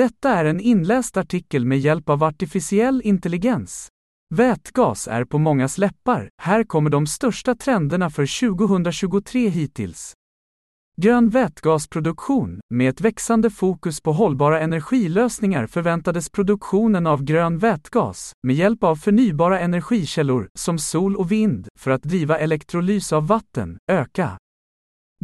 Detta är en inläst artikel med hjälp av artificiell intelligens. Vätgas är på mångas läppar, här kommer de största trenderna för 2023 hittills. Grön vätgasproduktion, med ett växande fokus på hållbara energilösningar förväntades produktionen av grön vätgas, med hjälp av förnybara energikällor som sol och vind, för att driva elektrolys av vatten, öka.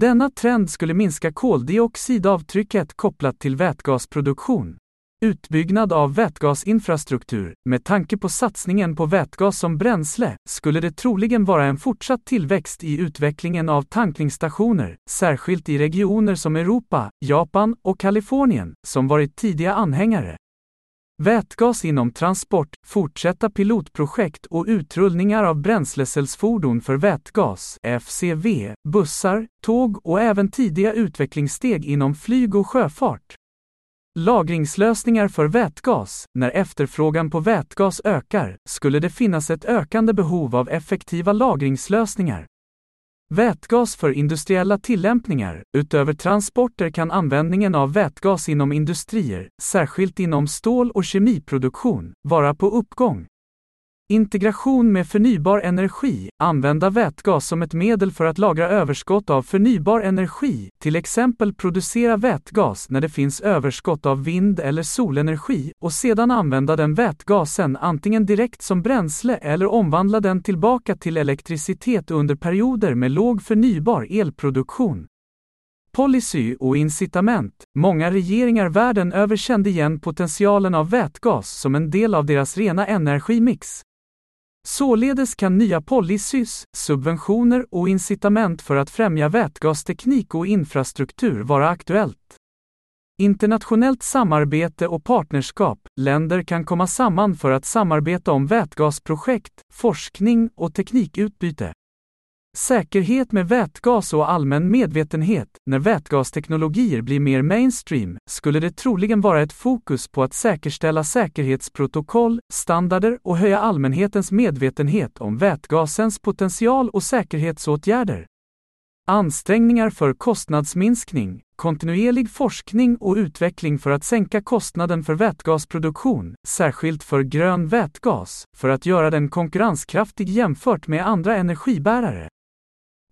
Denna trend skulle minska koldioxidavtrycket kopplat till vätgasproduktion. Utbyggnad av vätgasinfrastruktur, med tanke på satsningen på vätgas som bränsle, skulle det troligen vara en fortsatt tillväxt i utvecklingen av tankningsstationer, särskilt i regioner som Europa, Japan och Kalifornien, som varit tidiga anhängare. Vätgas inom transport, fortsätta pilotprojekt och utrullningar av bränslecellsfordon för vätgas, FCV, bussar, tåg och även tidiga utvecklingssteg inom flyg och sjöfart. Lagringslösningar för vätgas. När efterfrågan på vätgas ökar, skulle det finnas ett ökande behov av effektiva lagringslösningar. Vätgas för industriella tillämpningar. Utöver transporter kan användningen av vätgas inom industrier, särskilt inom stål och kemiproduktion, vara på uppgång. Integration med förnybar energi, använda vätgas som ett medel för att lagra överskott av förnybar energi, till exempel producera vätgas när det finns överskott av vind eller solenergi och sedan använda den vätgasen antingen direkt som bränsle eller omvandla den tillbaka till elektricitet under perioder med låg förnybar elproduktion. Policy och incitament. Många regeringar världen över kände igen potentialen av vätgas som en del av deras rena energimix. Således kan nya policys, subventioner och incitament för att främja vätgasteknik och infrastruktur vara aktuellt. Internationellt samarbete och partnerskap, länder kan komma samman för att samarbeta om vätgasprojekt, forskning och teknikutbyte. Säkerhet med vätgas och allmän medvetenhet. När vätgasteknologier blir mer mainstream skulle det troligen vara ett fokus på att säkerställa säkerhetsprotokoll, standarder och höja allmänhetens medvetenhet om vätgasens potential och säkerhetsåtgärder. Ansträngningar för kostnadsminskning, kontinuerlig forskning och utveckling för att sänka kostnaden för vätgasproduktion, särskilt för grön vätgas, för att göra den konkurrenskraftig jämfört med andra energibärare.